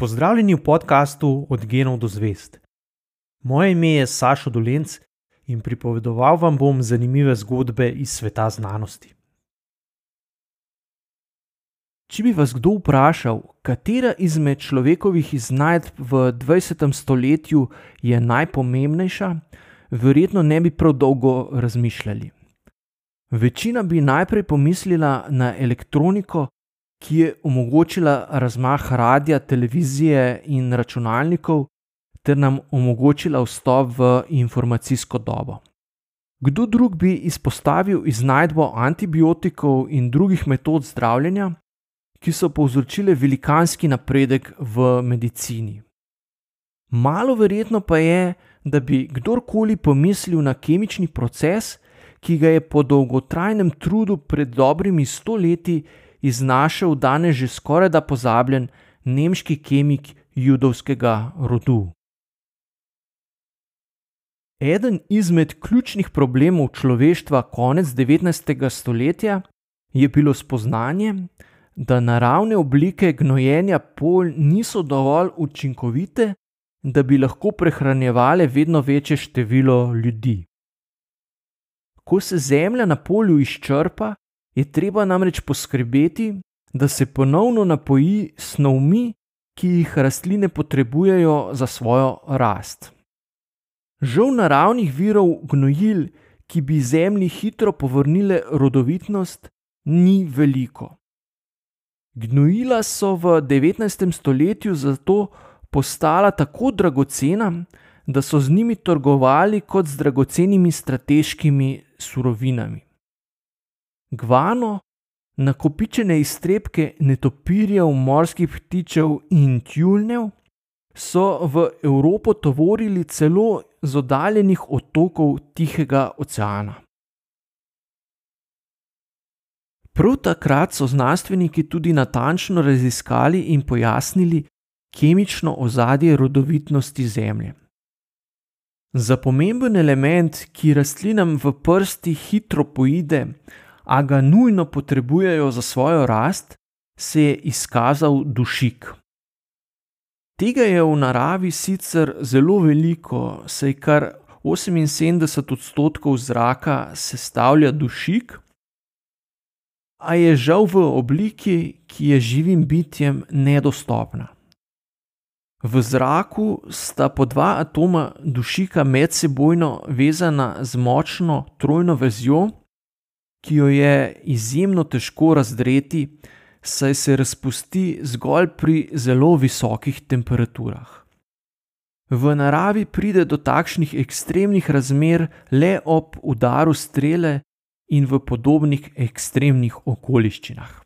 Pozdravljeni v podkastu Od genov do zvest. Moje ime je Sašo Dolenc in pripovedoval vam bom zanimive zgodbe iz sveta znanosti. Če bi vas kdo vprašal, katera izmed človekovih iznajdb v 20. stoletju je najpomembnejša, verjetno ne bi prav dolgo razmišljali. Večina bi najprej pomislila na elektroniko, ki je omogočila razmah radia, televizije in računalnikov, ter nam omogočila vstop v informacijsko dobo. Kdo drug bi izpostavil iznajdbo antibiotikov in drugih metod zdravljenja, ki so povzročile velikanski napredek v medicini? Malo verjetno pa je, da bi kdorkoli pomislil na kemični proces, ki ga je po dolgotrajnem trudu pred dobrimi stoletji iznašel danes že skoraj da pozabljen nemški kemik judovskega rodu. Eden izmed ključnih problemov človeštva konec 19. stoletja je bilo spoznanje, da naravne oblike gnojenja polj niso dovolj učinkovite, da bi lahko prehranjevale vedno večje število ljudi. Ko se zemlja na polju izčrpa, je treba namreč poskrbeti, da se ponovno napoji snovmi, ki jih rastline potrebujejo za svojo rast. Žal naravnih virov gnojil, ki bi zemlji hitro povrnile rodovitnost, ni veliko. Gnojila so v 19. stoletju zato postala tako dragocena, da so z njimi trgovali kot z dragocenimi strateškimi surovinami. Gvano, nakopičene iztrebke netopirjev, morskih ptičev in tjulnev so v Evropo tovorili celo z oddaljenih otokov Tihega oceana. Prav takrat so znanstveniki tudi natančno raziskali in pojasnili kemično ozadje rodovitnosti Zemlje. Za pomemben element, ki rastlinam v prsti hitro poide, a ga nujno potrebujejo za svojo rast, se je izkazal dušik. Tega je v naravi sicer zelo veliko, saj kar 78 odstotkov zraka sestavlja dušik, a je žal v obliki, ki je živim bitjem nedostopna. V zraku sta po dva atoma dušika medsebojno vezana z močno trojno vezjo, ki jo je izjemno težko razdreti, saj se razpusti zgolj pri zelo visokih temperaturah. V naravi pride do takšnih ekstremnih razmer le ob udaru strele in v podobnih ekstremnih okoliščinah.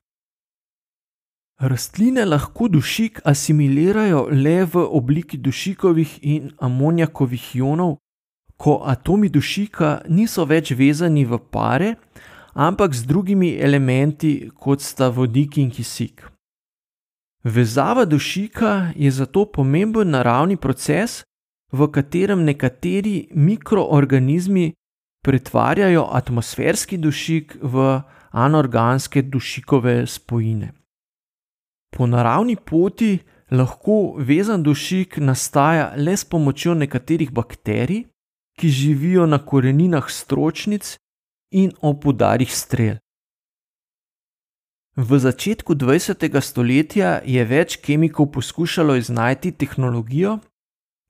Rastline lahko dušik asimilirajo le v obliki dušikovih in amonijakovih ionov, ko atomi dušika niso več vezani v pare, ampak z drugimi elementi, kot sta vodik in kisik. Vezava dušika je zato pomemben naravni proces, v katerem nekateri mikroorganizmi pretvarjajo atmosferski dušik v anorganske dušikove spojine. Po naravni poti lahko vezan dušik nastaja le s pomočjo nekaterih bakterij, ki živijo na koreninah stročnic in ob udarih strel. V začetku 20. stoletja je več kemikov poskušalo iznajti tehnologijo,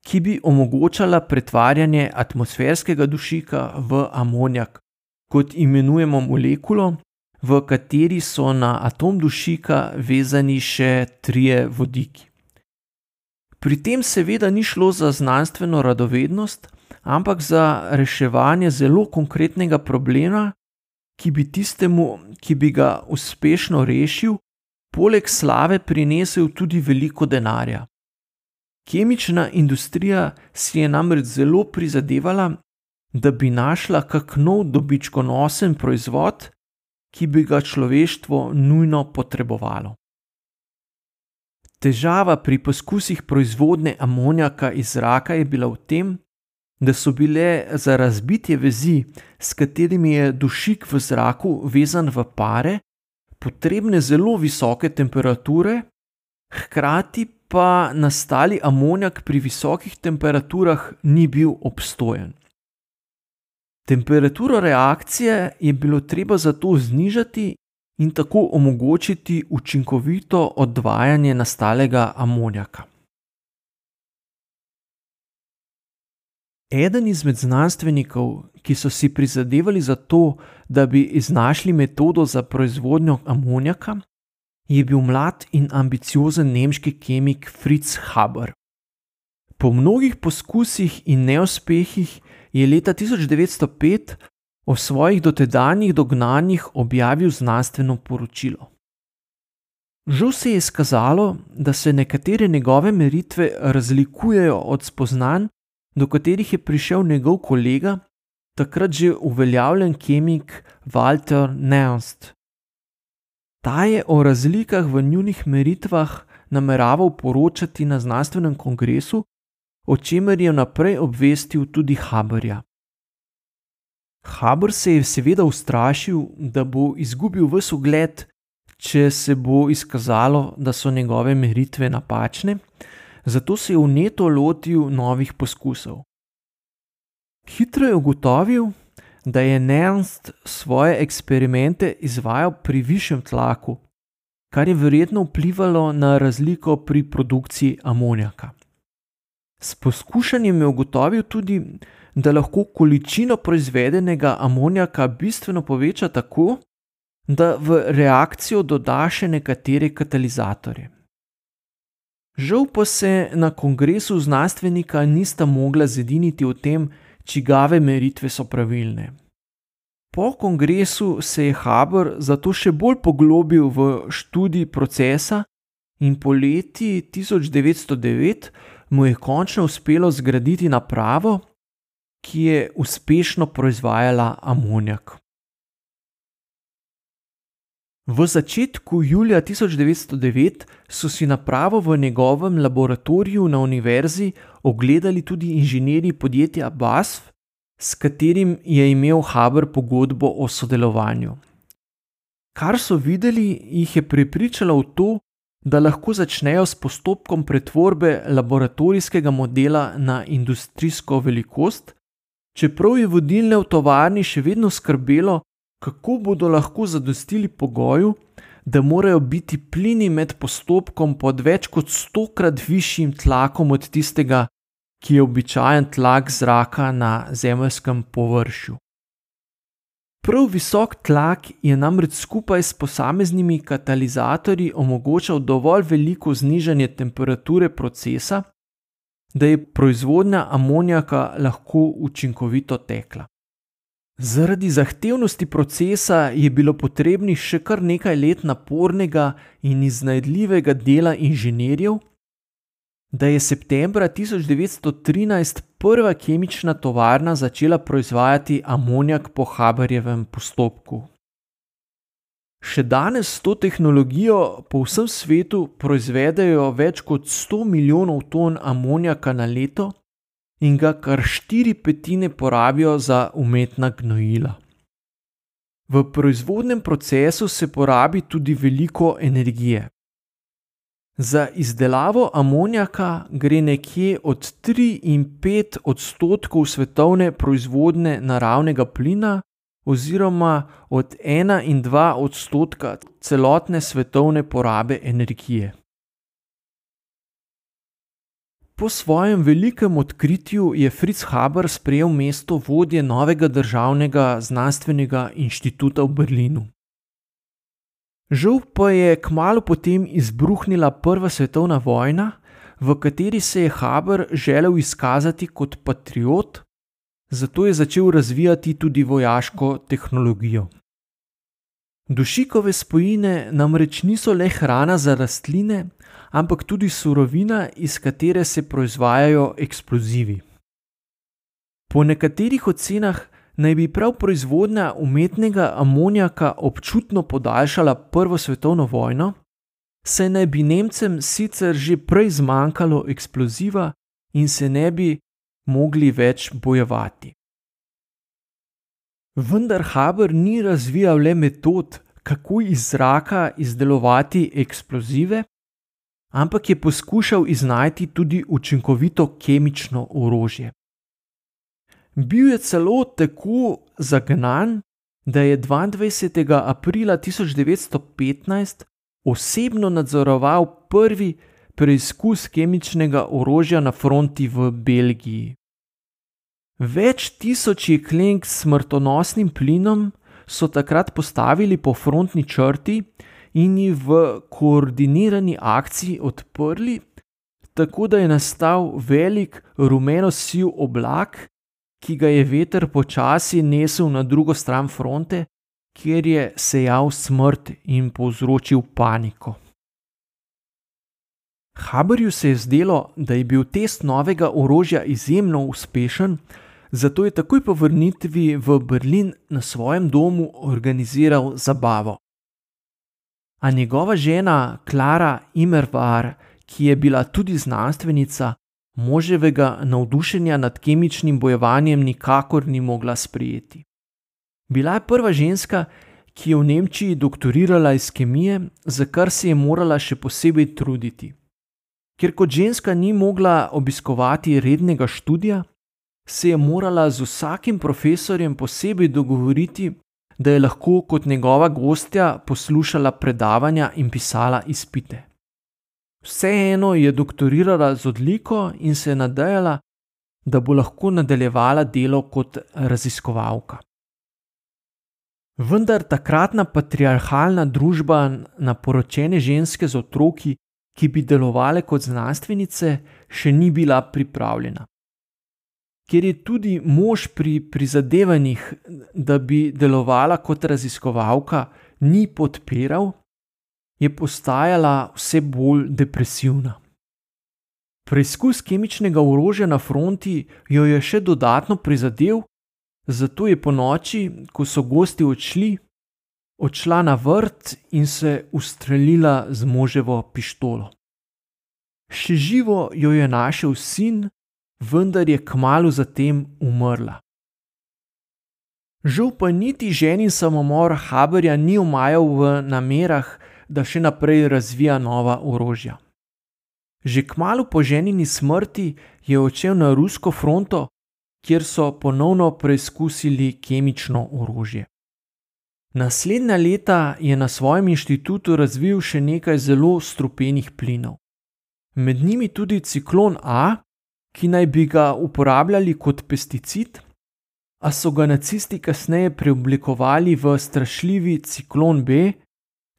ki bi omogočala pretvarjanje atmosferskega dušika v amonijak, kot imenujemo molekulo, v kateri so na atom dušika vezani še trije vodiki. Pri tem seveda ni šlo za znanstveno radovednost, ampak za reševanje zelo konkretnega problema, ki bi tistemu, ki bi ga uspešno rešil, poleg slave prinesel tudi veliko denarja. Kemična industrija si je namreč zelo prizadevala, da bi našla kak nov dobičkonosen proizvod, ki bi ga človeštvo nujno potrebovalo. Težava pri poskusih proizvodnje amonijaka iz zraka je bila v tem, da so bile za razbitje vezi, s katerimi je dušik v zraku vezan v pare, potrebne zelo visoke temperature, hkrati pa nastali amonijak pri visokih temperaturah ni bil obstojen. Temperaturo reakcije je bilo treba zato znižati in tako omogočiti učinkovito odvajanje nastalega amonijaka. Eden izmed znanstvenikov, ki so si prizadevali za to, da bi iznašli metodo za proizvodnjo amonijaka, je bil mlad in ambiciozen nemški kemik Fritz Haber. Po mnogih poskusih in neuspehih je leta 1905 o svojih dotedanjih dognanjih objavil znanstveno poročilo. Žal se je izkazalo, da se nekatere njegove meritve razlikujejo od spoznanj, do katerih je prišel njegov kolega, takrat že uveljavljen kemik Walter Nernst. Ta je o razlikah v njunih meritvah nameraval poročati na znanstvenem kongresu, o čemer je naprej obvestil tudi Haberja. Haber se je seveda ustrašil, da bo izgubil vse ugled, če se bo izkazalo, da so njegove meritve napačne, zato se je vneto lotil novih poskusov. Hitro je ugotovil, da je Nernst svoje eksperimente izvajal pri višjem tlaku, kar je verjetno vplivalo na razliko pri produkciji amonijaka. S poskušanjem je ugotovil tudi, da lahko količino proizvedenega amonijaka bistveno poveča tako, da v reakcijo doda še nekatere katalizatorje. Žal pa se na kongresu znanstvenika nista mogla zediniti o tem, čigave meritve so pravilne. Po kongresu se je Haber zato še bolj poglobil v študij procesa in po leti 1909 mu je končno uspelo zgraditi napravo, ki je uspešno proizvajala amonijak. V začetku julija 1909 so si napravo v njegovem laboratoriju na univerzi ogledali tudi inženirji podjetja BASF, s katerim je imel Haber pogodbo o sodelovanju. Kar so videli, jih je prepričalo v to, da lahko začnejo s postopkom pretvorbe laboratorijskega modela na industrijsko velikost, čeprav je vodilne v tovarni še vedno skrbelo, kako bodo lahko zadostili pogoju, da morajo biti plini med postopkom pod več kot stokrat višjim tlakom od tistega, ki je običajen tlak zraka na zemeljskem površju. Prav visok tlak je namreč skupaj s posameznimi katalizatorji omogočal dovolj veliko znižanje temperature procesa, da je proizvodnja amonijaka lahko učinkovito tekla. Zaradi zahtevnosti procesa je bilo potrebnih še kar nekaj let napornega in iznajdljivega dela inženirjev, da je septembra 1913 prva kemična tovarna začela proizvajati amonijak po Haberjevem postopku. Še danes s to tehnologijo po vsem svetu proizvedejo več kot 100 milijonov ton amonijaka na leto in ga kar štiri petine porabijo za umetna gnojila. V proizvodnem procesu se porabi tudi veliko energije. Za izdelavo amonijaka gre nekje od 3 in 5 odstotkov svetovne proizvodne naravnega plina, oziroma od 1 in 2 odstotka celotne svetovne porabe energije. Po svojem velikem odkritju je Fritz Haber sprejel mesto vodje novega državnega znanstvenega inštituta v Berlinu. Žal pa je kmalo potem izbruhnila Prva svetovna vojna, v kateri se je Haber želel izkazati kot patriot, zato je začel razvijati tudi vojaško tehnologijo. Dušikove spojine namreč niso le hrana za rastline, ampak tudi surovina, iz katere se proizvajajo eksplozivi. Po nekaterih ocenah naj bi prav proizvodnja umetnega amonijaka občutno podaljšala Prvo svetovno vojno, saj naj bi Nemcem sicer že prej zmanjkalo eksploziva in se ne bi mogli več bojevati. Vendar Haber ni razvijal le metod, kako iz zraka izdelovati eksplozive, ampak je poskušal iznajti tudi učinkovito kemično orožje. Bil je celo tako zagnan, da je 22. aprila 1915 osebno nadzoroval prvi preizkus kemičnega orožja na fronti v Belgiji. Več tisoč jeklenk s smrtonosnim plinom so takrat postavili po frontni črti in jih v koordinirani akciji odprli, tako da je nastal velik rumeno-siv oblak, ki ga je veter počasi nesel na drugo stran fronte, kjer je sejal smrt in povzročil paniko. Haberju se je zdelo, da je bil test novega orožja izjemno uspešen, zato je takoj po vrnitvi v Berlin na svojem domu organiziral zabavo. A njegova žena Klara Imervar, ki je bila tudi znanstvenica, moževega navdušenja nad kemičnim bojevanjem nikakor ni mogla sprijeti. Bila je prva ženska, ki je v Nemčiji doktorirala iz kemije, za kar se je morala še posebej truditi. Ker kot ženska ni mogla obiskovati rednega študija, se je morala z vsakim profesorjem posebej dogovoriti, da je lahko kot njegova gostja poslušala predavanja in pisala izpite. Vseeno je doktorirala z odliko in se je nadejala, da bo lahko nadaljevala delo kot raziskovalka. Vendar takratna patriarhalna družba na poročene ženske z otroki, ki bi delovale kot znanstvenice, še ni bila pripravljena kjer je tudi mož pri prizadevanjih, da bi delovala kot raziskovalka, ni podpiral, je postajala vse bolj depresivna. Preizkus kemičnega orožja na fronti jo je še dodatno prizadel, zato je po noči, ko so gosti odšli, odšla na vrt in se ustrelila z moževo pištolo. Še živo jo je našel sin, vendar je kmalo zatem umrla. Žal pa niti ženin samomor Haberja ni omajal v namerah, da še naprej razvija nova orožja. Že kmalo po ženini smrti je odšel na rusko fronto, kjer so ponovno preizkusili kemično orožje. Naslednja leta je na svojem inštitutu razvil še nekaj zelo strupenih plinov. Med njimi tudi ciklon A, ki naj bi ga uporabljali kot pesticid, a so ga nacisti kasneje preoblikovali v strašljivi ciklon B,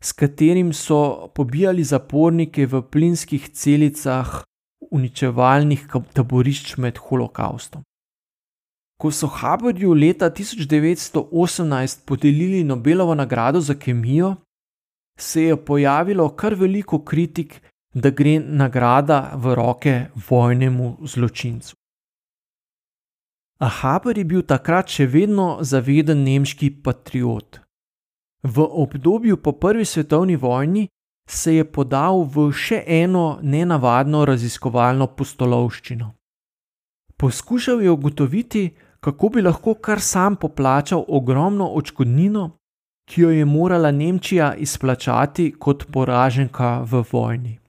s katerim so pobijali zapornike v plinskih celicah uničevalnih taborišč med holokaustom. Ko so Haberju leta 1918 podelili Nobelovo nagrado za kemijo, se je pojavilo kar veliko kritik da gre nagrada v roke vojnemu zločincu. A Haber je bil takrat še vedno zaveden nemški patriot. V obdobju po prvi svetovni vojni se je podal v še eno nenavadno raziskovalno postolovščino. Poskušal je ugotoviti, kako bi lahko kar sam poplačal ogromno očkodnino, ki jo je morala Nemčija izplačati kot poraženka v vojni.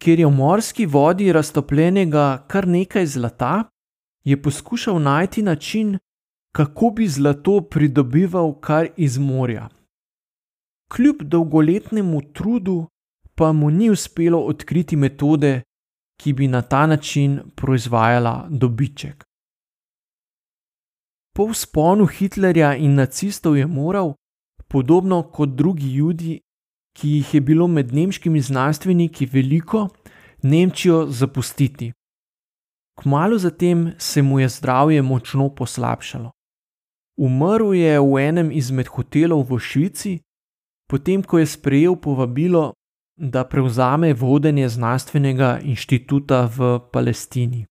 Ker je v morski vodi raztopljenega kar nekaj zlata, je poskušal najti način, kako bi zlato pridobival kar iz morja. Kljub dolgoletnemu trudu pa mu ni uspelo odkriti metode, ki bi na ta način proizvajala dobiček. Po vzponu Hitlerja in nacistov je moral, podobno kot drugi ljudje, ki jih je bilo med nemškimi znanstveniki veliko, Nemčijo zapustiti. Kmalo zatem se mu je zdravje močno poslabšalo. Umrl je v enem izmed hotelov v Švici, potem ko je sprejel povabilo, da prevzame vodenje znanstvenega inštituta v Palestini.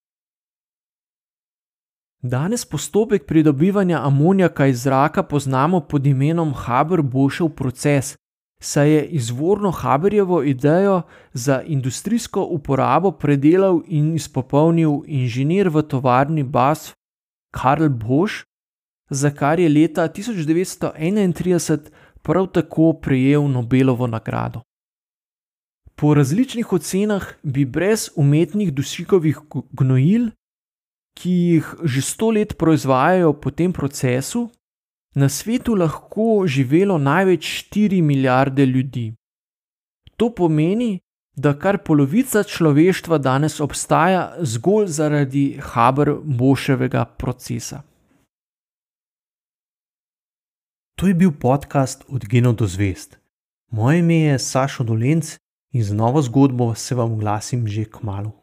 Danes postopek pridobivanja amonijaka iz zraka poznamo pod imenom Haber-Boschov proces, saj je izvorno Haberjevo idejo za industrijsko uporabo predelal in izpopolnil inženir v tovarni Bas Karl Bosch, za kar je leta 1931 prav tako prejel Nobelovo nagrado. Po različnih ocenah bi brez umetnih dušikovih gnojil, ki jih že sto let proizvajajo po tem procesu, na svetu lahko živelo največ 4 milijarde ljudi. To pomeni, da kar polovica človeštva danes obstaja zgolj zaradi Haber-Boševega procesa. To je bil podcast Od genov do zvest. Moje ime je Sašo Dolenc in z novo zgodbo se vam oglasim že k malu.